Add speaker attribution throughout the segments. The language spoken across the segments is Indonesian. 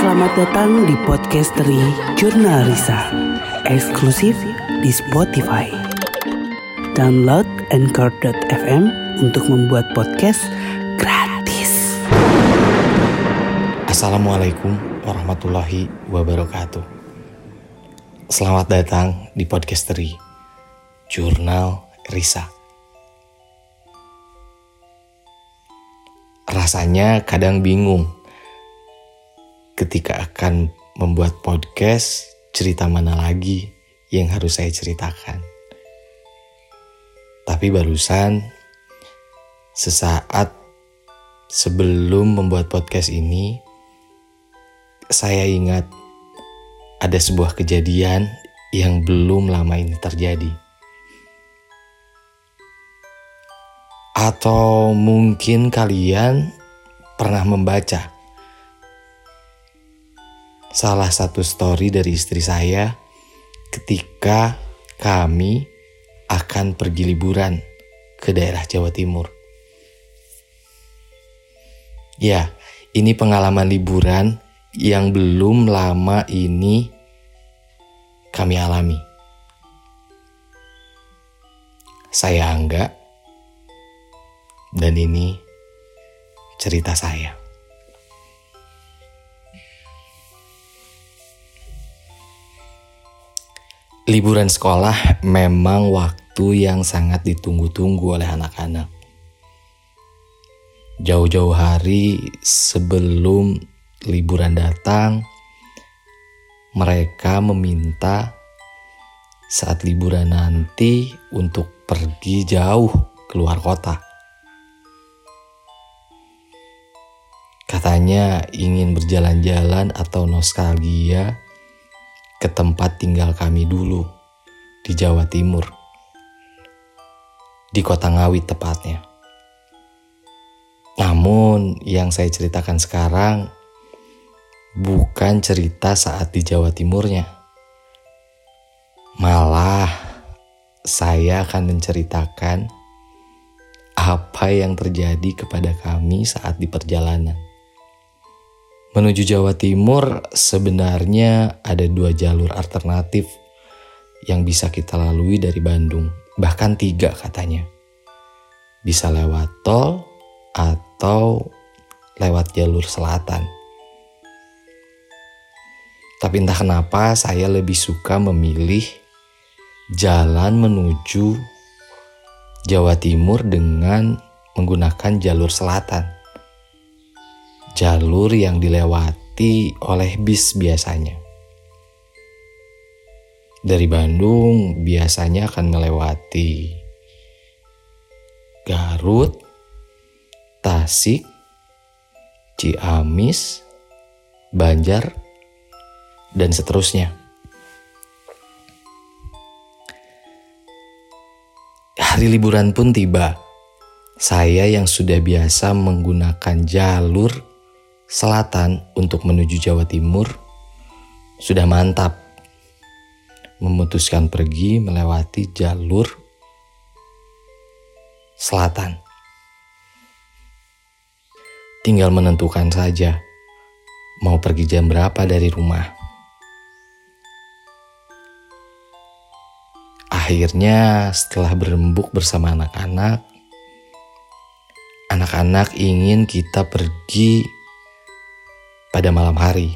Speaker 1: Selamat datang di Podcastery Jurnal Risa. Eksklusif di Spotify. Download Anchor.fm untuk membuat podcast gratis.
Speaker 2: Assalamualaikum warahmatullahi wabarakatuh. Selamat datang di Podcastery Jurnal Risa. Rasanya kadang bingung ketika akan membuat podcast, cerita mana lagi yang harus saya ceritakan. Tapi barusan, sesaat sebelum membuat podcast ini, saya ingat ada sebuah kejadian yang belum lama ini terjadi. Atau mungkin kalian pernah membaca salah satu story dari istri saya ketika kami akan pergi liburan ke daerah Jawa Timur. Ya, ini pengalaman liburan yang belum lama ini kami alami. Saya Angga, dan ini cerita saya. Liburan sekolah memang waktu yang sangat ditunggu-tunggu oleh anak-anak. Jauh-jauh hari sebelum liburan datang, mereka meminta saat liburan nanti untuk pergi jauh keluar kota. Katanya ingin berjalan-jalan atau nostalgia ke tempat tinggal kami dulu di Jawa Timur, di kota Ngawi tepatnya. Namun, yang saya ceritakan sekarang bukan cerita saat di Jawa Timurnya, malah saya akan menceritakan apa yang terjadi kepada kami saat di perjalanan. Menuju Jawa Timur sebenarnya ada dua jalur alternatif yang bisa kita lalui dari Bandung. Bahkan tiga katanya. Bisa lewat tol atau lewat jalur selatan. Tapi entah kenapa saya lebih suka memilih jalan menuju Jawa Timur dengan menggunakan jalur selatan jalur yang dilewati oleh bis biasanya. Dari Bandung biasanya akan melewati Garut, Tasik, Ciamis, Banjar, dan seterusnya. Hari liburan pun tiba. Saya yang sudah biasa menggunakan jalur selatan untuk menuju Jawa Timur sudah mantap. Memutuskan pergi melewati jalur selatan. Tinggal menentukan saja mau pergi jam berapa dari rumah. Akhirnya setelah berembuk bersama anak-anak, anak-anak ingin kita pergi pada malam hari.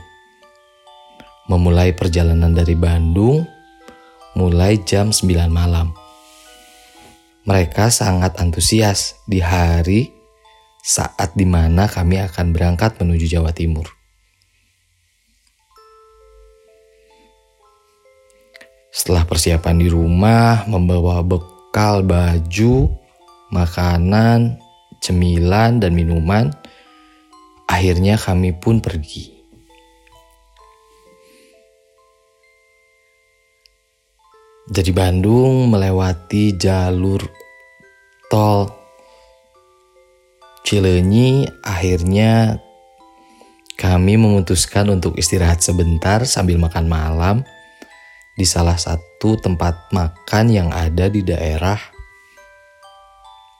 Speaker 2: Memulai perjalanan dari Bandung mulai jam 9 malam. Mereka sangat antusias di hari saat di mana kami akan berangkat menuju Jawa Timur. Setelah persiapan di rumah, membawa bekal baju, makanan, cemilan, dan minuman, Akhirnya kami pun pergi. Dari Bandung melewati jalur tol Cilenyi, akhirnya kami memutuskan untuk istirahat sebentar sambil makan malam di salah satu tempat makan yang ada di daerah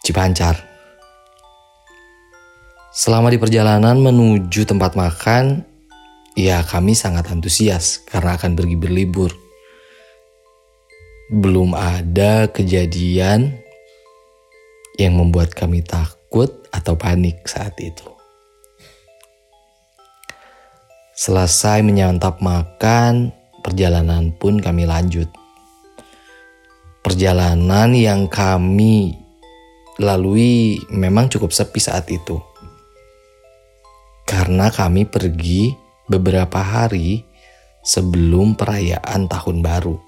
Speaker 2: Cipancar. Selama di perjalanan menuju tempat makan, ya kami sangat antusias karena akan pergi berlibur. Belum ada kejadian yang membuat kami takut atau panik saat itu. Selesai menyantap makan, perjalanan pun kami lanjut. Perjalanan yang kami lalui memang cukup sepi saat itu. Karena kami pergi beberapa hari sebelum perayaan Tahun Baru.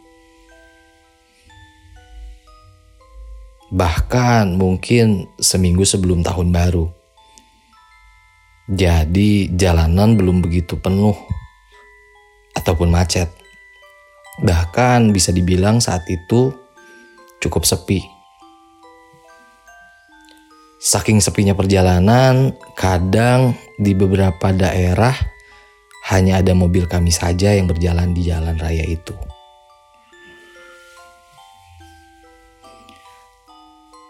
Speaker 2: Bahkan mungkin seminggu sebelum Tahun Baru. Jadi jalanan belum begitu penuh ataupun macet. Bahkan bisa dibilang saat itu cukup sepi. Saking sepinya perjalanan, kadang di beberapa daerah hanya ada mobil kami saja yang berjalan di jalan raya itu.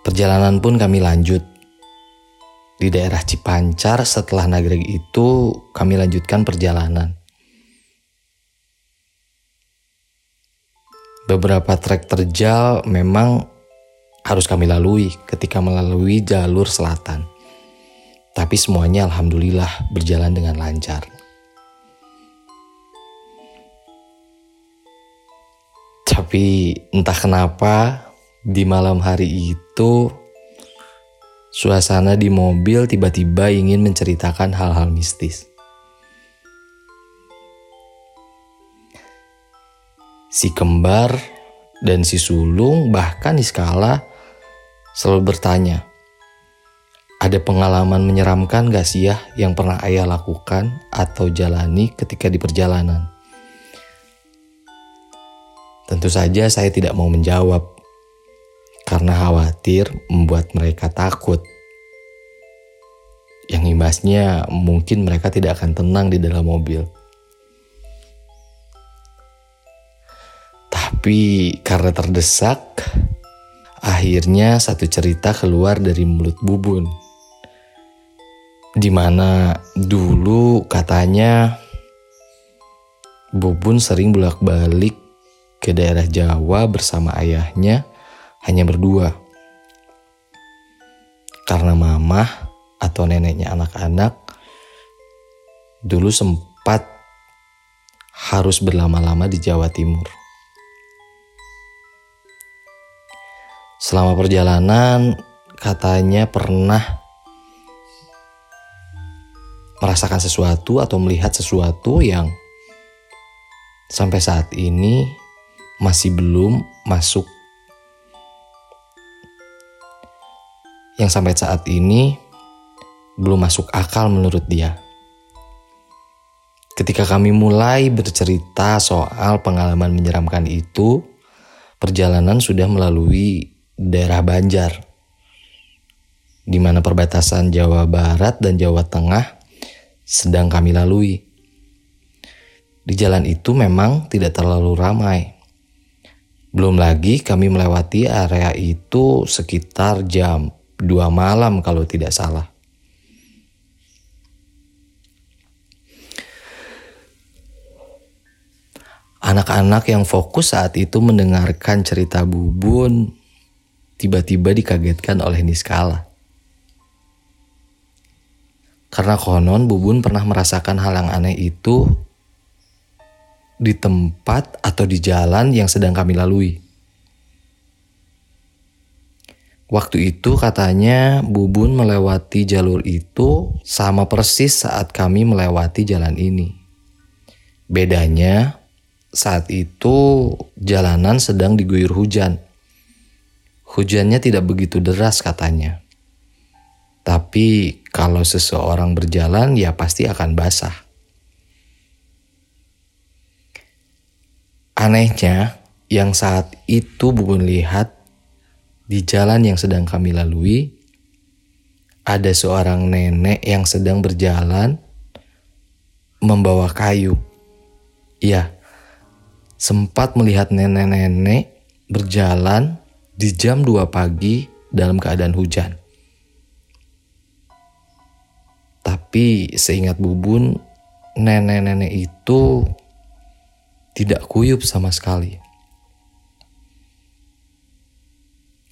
Speaker 2: Perjalanan pun kami lanjut di daerah Cipancar setelah Nagreg itu kami lanjutkan perjalanan. Beberapa trek terjal memang harus kami lalui ketika melalui jalur selatan. Tapi semuanya alhamdulillah berjalan dengan lancar. Tapi entah kenapa di malam hari itu Suasana di mobil tiba-tiba ingin menceritakan hal-hal mistis. Si kembar dan si sulung bahkan Iskala selalu bertanya, ada pengalaman menyeramkan gak sih ya yang pernah ayah lakukan atau jalani ketika di perjalanan? Tentu saja saya tidak mau menjawab karena khawatir membuat mereka takut. Yang imbasnya mungkin mereka tidak akan tenang di dalam mobil. Tapi karena terdesak, akhirnya satu cerita keluar dari mulut Bubun. Di mana dulu katanya Bubun sering bolak-balik ke daerah Jawa bersama ayahnya hanya berdua. Karena mama atau neneknya anak-anak dulu sempat harus berlama-lama di Jawa Timur. Selama perjalanan katanya pernah merasakan sesuatu atau melihat sesuatu yang sampai saat ini masih belum masuk yang sampai saat ini belum masuk akal menurut dia. Ketika kami mulai bercerita soal pengalaman menyeramkan itu, perjalanan sudah melalui daerah Banjar, di mana perbatasan Jawa Barat dan Jawa Tengah sedang kami lalui. Di jalan itu memang tidak terlalu ramai. Belum lagi kami melewati area itu sekitar jam dua malam kalau tidak salah. Anak-anak yang fokus saat itu mendengarkan cerita Bubun tiba-tiba dikagetkan oleh Niskala. Karena konon Bubun pernah merasakan hal yang aneh itu di tempat atau di jalan yang sedang kami lalui. Waktu itu katanya Bubun melewati jalur itu sama persis saat kami melewati jalan ini. Bedanya saat itu jalanan sedang diguyur hujan. Hujannya tidak begitu deras katanya. Tapi kalau seseorang berjalan ya pasti akan basah. Anehnya, yang saat itu Bubun lihat di jalan yang sedang kami lalui, ada seorang nenek yang sedang berjalan membawa kayu. Iya, sempat melihat nenek-nenek berjalan di jam 2 pagi dalam keadaan hujan. Tapi seingat Bubun, nenek-nenek itu tidak kuyup sama sekali.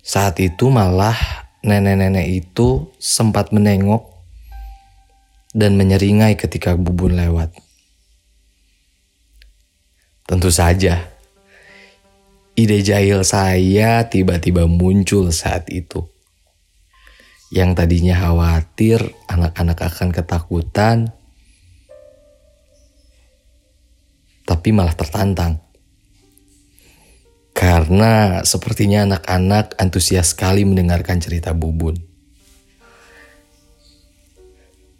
Speaker 2: Saat itu malah nenek-nenek itu sempat menengok dan menyeringai ketika bubun lewat. Tentu saja, ide jahil saya tiba-tiba muncul saat itu. Yang tadinya khawatir anak-anak akan ketakutan, tapi malah tertantang. Karena sepertinya anak-anak antusias sekali mendengarkan cerita Bubun.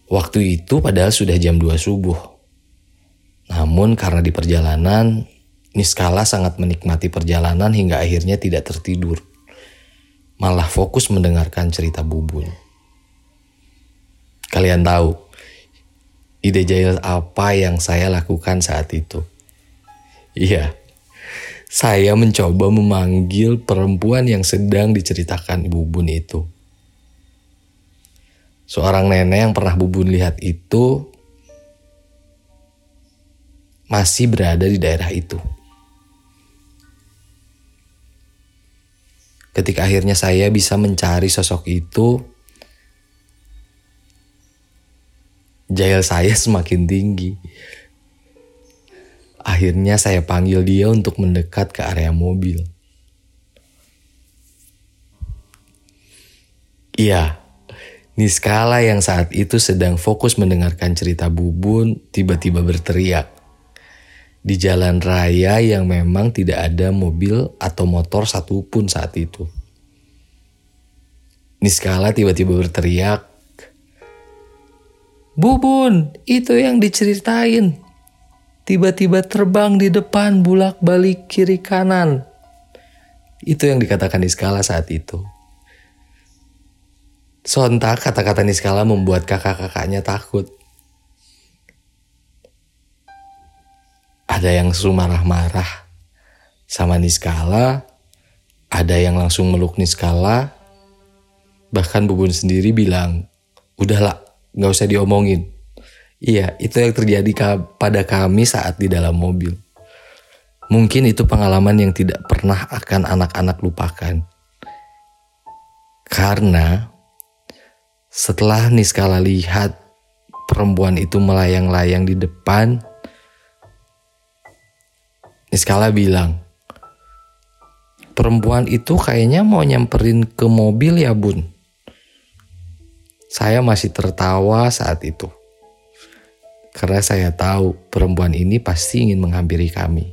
Speaker 2: Waktu itu padahal sudah jam 2 subuh. Namun karena di perjalanan, Niskala sangat menikmati perjalanan hingga akhirnya tidak tertidur. Malah fokus mendengarkan cerita Bubun. Kalian tahu, ide jahil apa yang saya lakukan saat itu? Iya, saya mencoba memanggil perempuan yang sedang diceritakan Bubun itu. Seorang nenek yang pernah Bubun lihat itu masih berada di daerah itu. Ketika akhirnya saya bisa mencari sosok itu, jahil saya semakin tinggi. Akhirnya saya panggil dia untuk mendekat ke area mobil. Iya, Niskala yang saat itu sedang fokus mendengarkan cerita Bubun tiba-tiba berteriak di jalan raya yang memang tidak ada mobil atau motor satupun saat itu. Niskala tiba-tiba berteriak, Bubun, itu yang diceritain. Tiba-tiba terbang di depan bulak balik kiri kanan. Itu yang dikatakan Niskala saat itu. Sontak kata-kata Niskala membuat kakak-kakaknya takut. Ada yang langsung marah-marah sama Niskala, ada yang langsung meluk Niskala, bahkan Bubun sendiri bilang, udahlah gak usah diomongin. Iya, itu yang terjadi pada kami saat di dalam mobil. Mungkin itu pengalaman yang tidak pernah akan anak-anak lupakan. Karena setelah Niskala lihat perempuan itu melayang-layang di depan, Niskala bilang, perempuan itu kayaknya mau nyamperin ke mobil ya bun. Saya masih tertawa saat itu. Karena saya tahu perempuan ini pasti ingin menghampiri kami.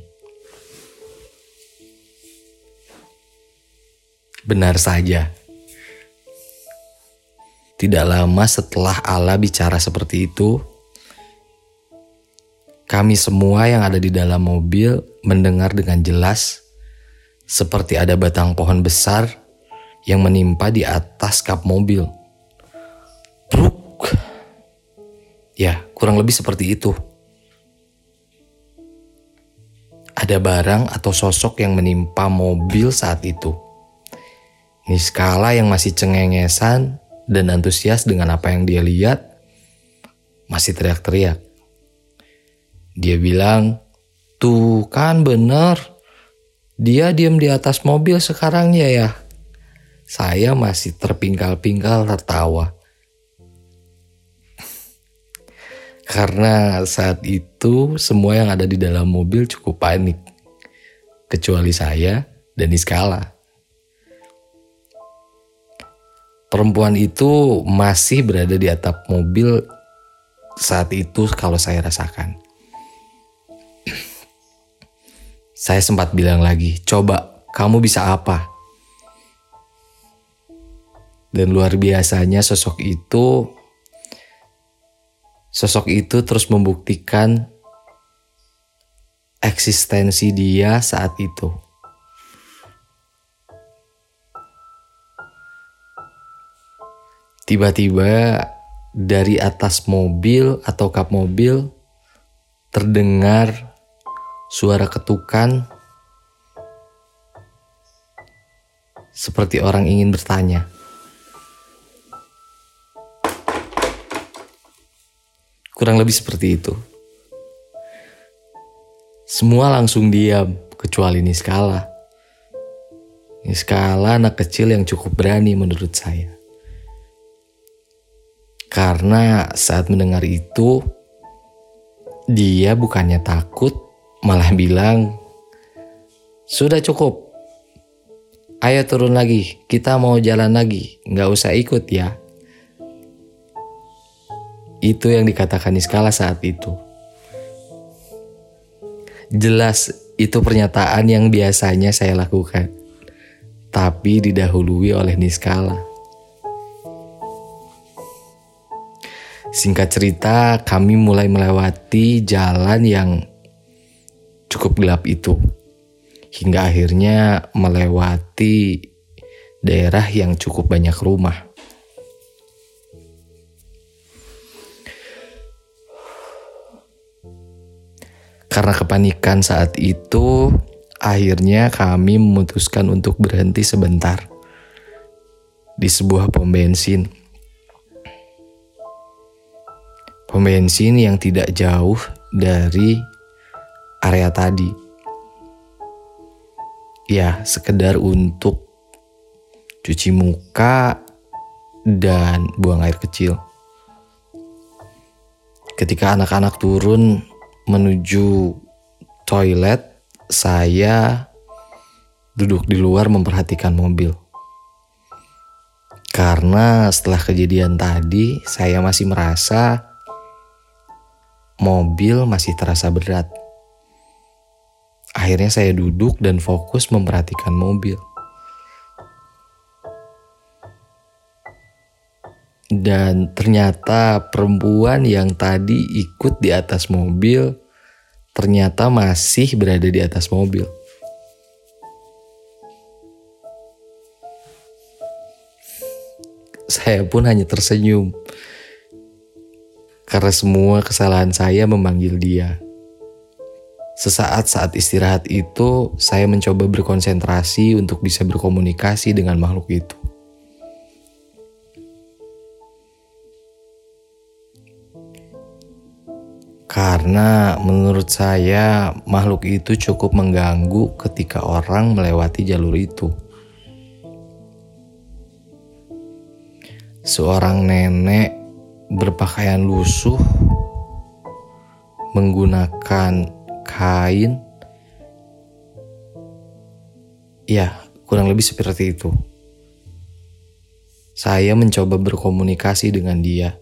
Speaker 2: Benar saja. Tidak lama setelah Allah bicara seperti itu, kami semua yang ada di dalam mobil mendengar dengan jelas seperti ada batang pohon besar yang menimpa di atas kap mobil. Bruk. Ya, kurang lebih seperti itu. Ada barang atau sosok yang menimpa mobil saat itu. Niskala yang masih cengengesan dan antusias dengan apa yang dia lihat, masih teriak-teriak. Dia bilang, tuh kan bener. Dia diem di atas mobil sekarang ya ya. Saya masih terpingkal-pingkal tertawa. Karena saat itu semua yang ada di dalam mobil cukup panik. Kecuali saya dan Iskala. Perempuan itu masih berada di atap mobil saat itu kalau saya rasakan. Saya sempat bilang lagi, coba kamu bisa apa? Dan luar biasanya sosok itu, sosok itu terus membuktikan eksistensi dia saat itu. Tiba-tiba dari atas mobil atau kap mobil terdengar suara ketukan seperti orang ingin bertanya. Kurang lebih seperti itu. Semua langsung diam, kecuali Niskala. Niskala anak kecil yang cukup berani menurut saya. Karena saat mendengar itu, dia bukannya takut, malah bilang, Sudah cukup, ayo turun lagi, kita mau jalan lagi, nggak usah ikut ya. Itu yang dikatakan Niskala saat itu. Jelas itu pernyataan yang biasanya saya lakukan, tapi didahului oleh Niskala. Singkat cerita, kami mulai melewati jalan yang cukup gelap itu, hingga akhirnya melewati daerah yang cukup banyak rumah. Karena kepanikan saat itu, akhirnya kami memutuskan untuk berhenti sebentar di sebuah pom bensin. Pom bensin yang tidak jauh dari area tadi. Ya, sekedar untuk cuci muka dan buang air kecil. Ketika anak-anak turun menuju toilet, saya duduk di luar memperhatikan mobil. Karena setelah kejadian tadi, saya masih merasa mobil masih terasa berat. Akhirnya saya duduk dan fokus memperhatikan mobil. Dan ternyata perempuan yang tadi ikut di atas mobil ternyata masih berada di atas mobil. Saya pun hanya tersenyum karena semua kesalahan saya memanggil dia. Sesaat saat istirahat itu, saya mencoba berkonsentrasi untuk bisa berkomunikasi dengan makhluk itu. Karena menurut saya makhluk itu cukup mengganggu ketika orang melewati jalur itu. Seorang nenek berpakaian lusuh menggunakan kain. Ya, kurang lebih seperti itu. Saya mencoba berkomunikasi dengan dia.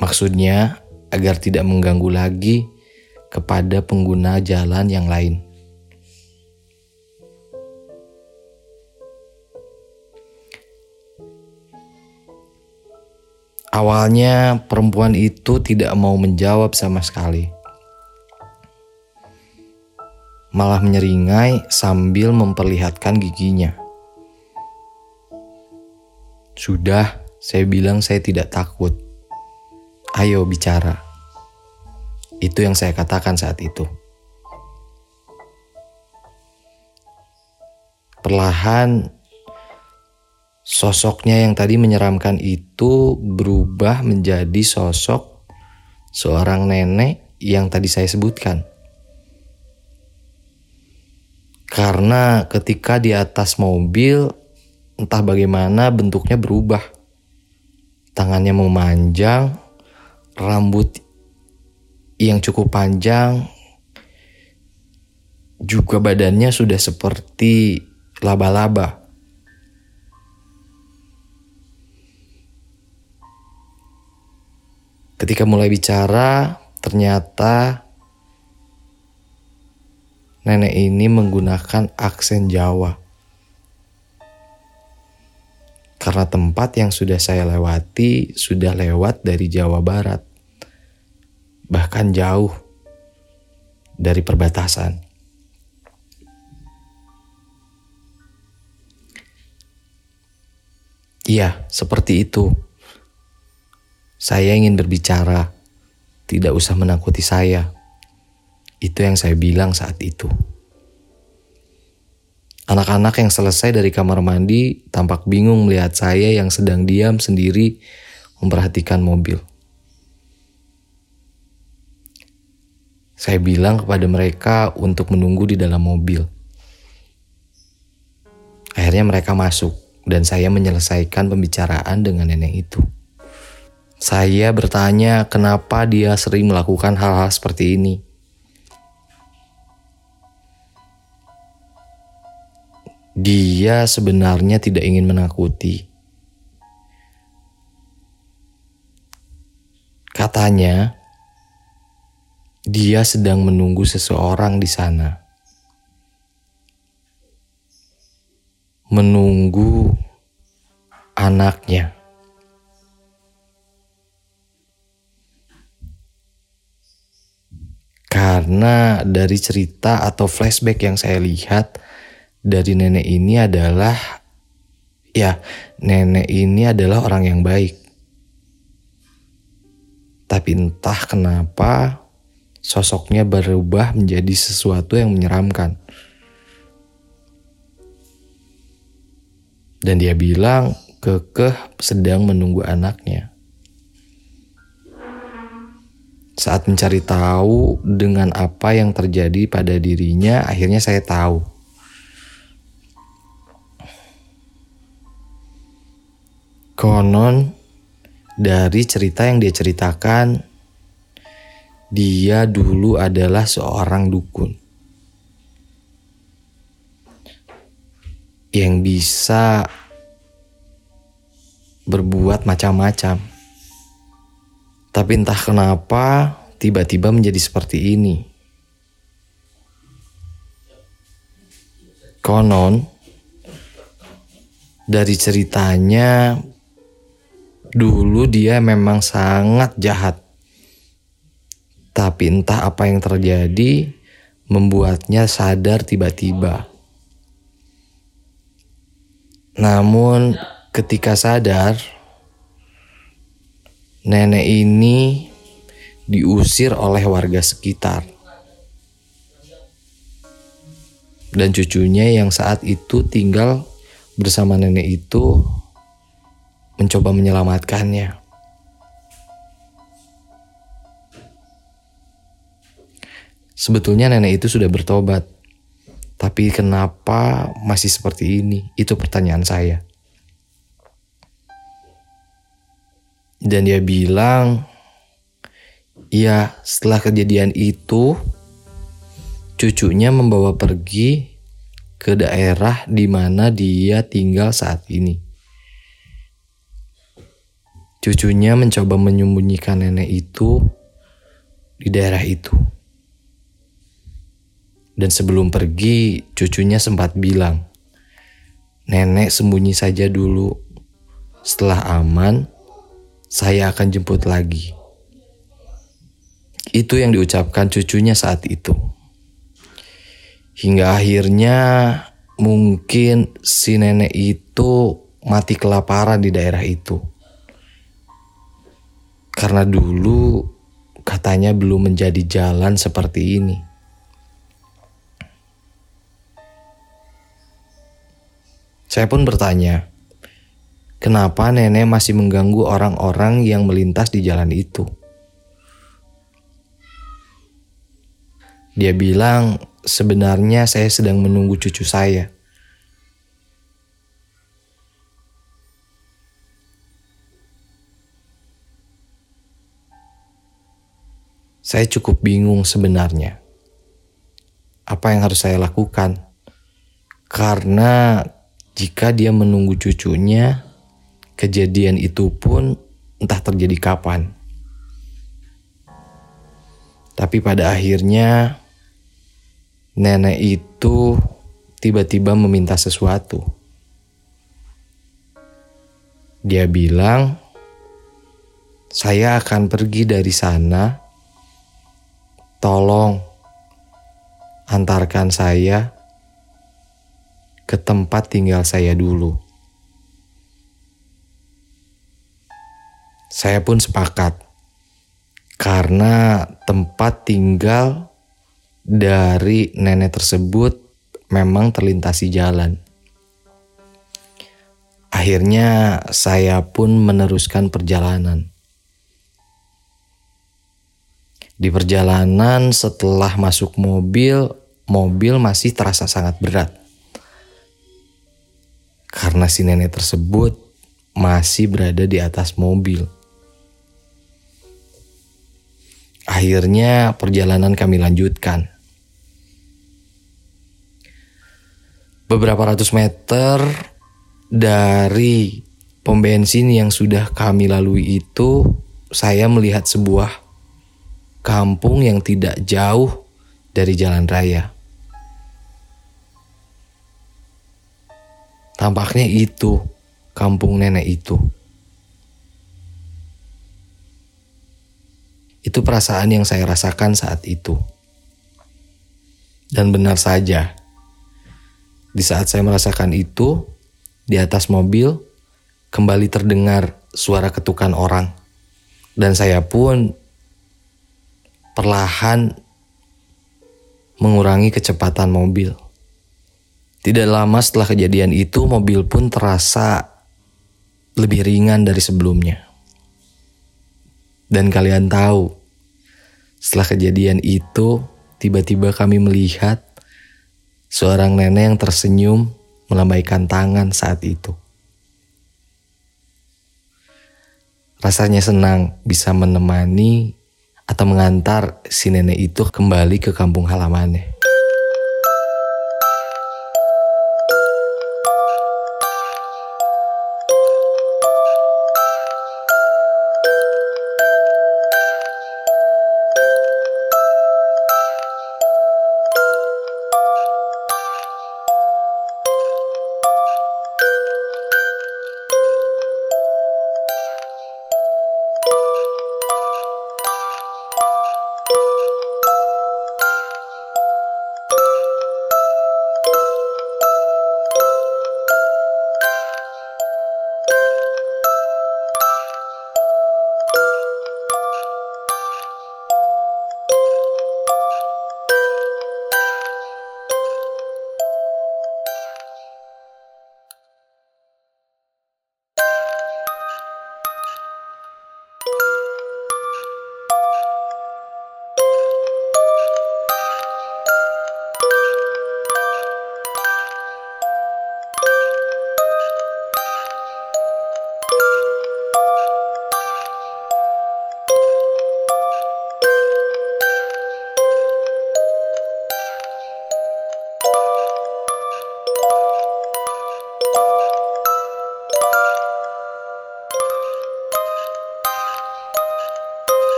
Speaker 2: Maksudnya, agar tidak mengganggu lagi kepada pengguna jalan yang lain. Awalnya perempuan itu tidak mau menjawab sama sekali. Malah menyeringai sambil memperlihatkan giginya. Sudah, saya bilang saya tidak takut. Ayo bicara. Itu yang saya katakan saat itu. Perlahan sosoknya yang tadi menyeramkan itu berubah menjadi sosok seorang nenek yang tadi saya sebutkan. Karena ketika di atas mobil, entah bagaimana bentuknya berubah. Tangannya memanjang, rambut yang cukup panjang, juga badannya sudah seperti laba-laba. Ketika mulai bicara, ternyata nenek ini menggunakan aksen Jawa. Karena tempat yang sudah saya lewati sudah lewat dari Jawa Barat. Bahkan jauh dari perbatasan. Iya, seperti itu. Saya ingin berbicara, tidak usah menakuti saya. Itu yang saya bilang saat itu. Anak-anak yang selesai dari kamar mandi tampak bingung melihat saya yang sedang diam sendiri memperhatikan mobil. Saya bilang kepada mereka untuk menunggu di dalam mobil. Akhirnya mereka masuk dan saya menyelesaikan pembicaraan dengan nenek itu. Saya bertanya kenapa dia sering melakukan hal-hal seperti ini. Dia sebenarnya tidak ingin menakuti. Katanya, dia sedang menunggu seseorang di sana. Menunggu anaknya. Karena dari cerita atau flashback yang saya lihat dari nenek ini adalah ya nenek ini adalah orang yang baik. Tapi entah kenapa sosoknya berubah menjadi sesuatu yang menyeramkan. Dan dia bilang kekeh sedang menunggu anaknya. Saat mencari tahu dengan apa yang terjadi pada dirinya, akhirnya saya tahu. Konon dari cerita yang dia ceritakan, dia dulu adalah seorang dukun yang bisa berbuat macam-macam. Tapi entah kenapa tiba-tiba menjadi seperti ini. Konon dari ceritanya dulu dia memang sangat jahat. Tapi entah apa yang terjadi membuatnya sadar tiba-tiba. Namun ketika sadar nenek ini diusir oleh warga sekitar. Dan cucunya yang saat itu tinggal bersama nenek itu mencoba menyelamatkannya. Sebetulnya nenek itu sudah bertobat. Tapi kenapa masih seperti ini? Itu pertanyaan saya. Dan dia bilang, ya setelah kejadian itu, cucunya membawa pergi ke daerah di mana dia tinggal saat ini. Cucunya mencoba menyembunyikan nenek itu di daerah itu. Dan sebelum pergi, cucunya sempat bilang, "Nenek sembunyi saja dulu. Setelah aman, saya akan jemput lagi. Itu yang diucapkan cucunya saat itu. Hingga akhirnya mungkin si nenek itu mati kelaparan di daerah itu. Karena dulu katanya belum menjadi jalan seperti ini. Saya pun bertanya, Kenapa nenek masih mengganggu orang-orang yang melintas di jalan itu? Dia bilang, sebenarnya saya sedang menunggu cucu saya. Saya cukup bingung sebenarnya. Apa yang harus saya lakukan? Karena jika dia menunggu cucunya, kejadian itu pun entah terjadi kapan. Tapi pada akhirnya nenek itu tiba-tiba meminta sesuatu. Dia bilang, "Saya akan pergi dari sana. Tolong antarkan saya ke tempat tinggal saya dulu." Saya pun sepakat karena tempat tinggal dari nenek tersebut memang terlintasi jalan. Akhirnya saya pun meneruskan perjalanan. Di perjalanan setelah masuk mobil, mobil masih terasa sangat berat. Karena si nenek tersebut masih berada di atas mobil. Akhirnya perjalanan kami lanjutkan. Beberapa ratus meter dari pom bensin yang sudah kami lalui itu, saya melihat sebuah kampung yang tidak jauh dari jalan raya. Tampaknya itu kampung nenek itu. Itu perasaan yang saya rasakan saat itu. Dan benar saja, di saat saya merasakan itu, di atas mobil kembali terdengar suara ketukan orang. Dan saya pun perlahan mengurangi kecepatan mobil. Tidak lama setelah kejadian itu, mobil pun terasa lebih ringan dari sebelumnya. Dan kalian tahu, setelah kejadian itu, tiba-tiba kami melihat seorang nenek yang tersenyum melambaikan tangan saat itu. Rasanya senang bisa menemani atau mengantar si nenek itu kembali ke kampung halamannya.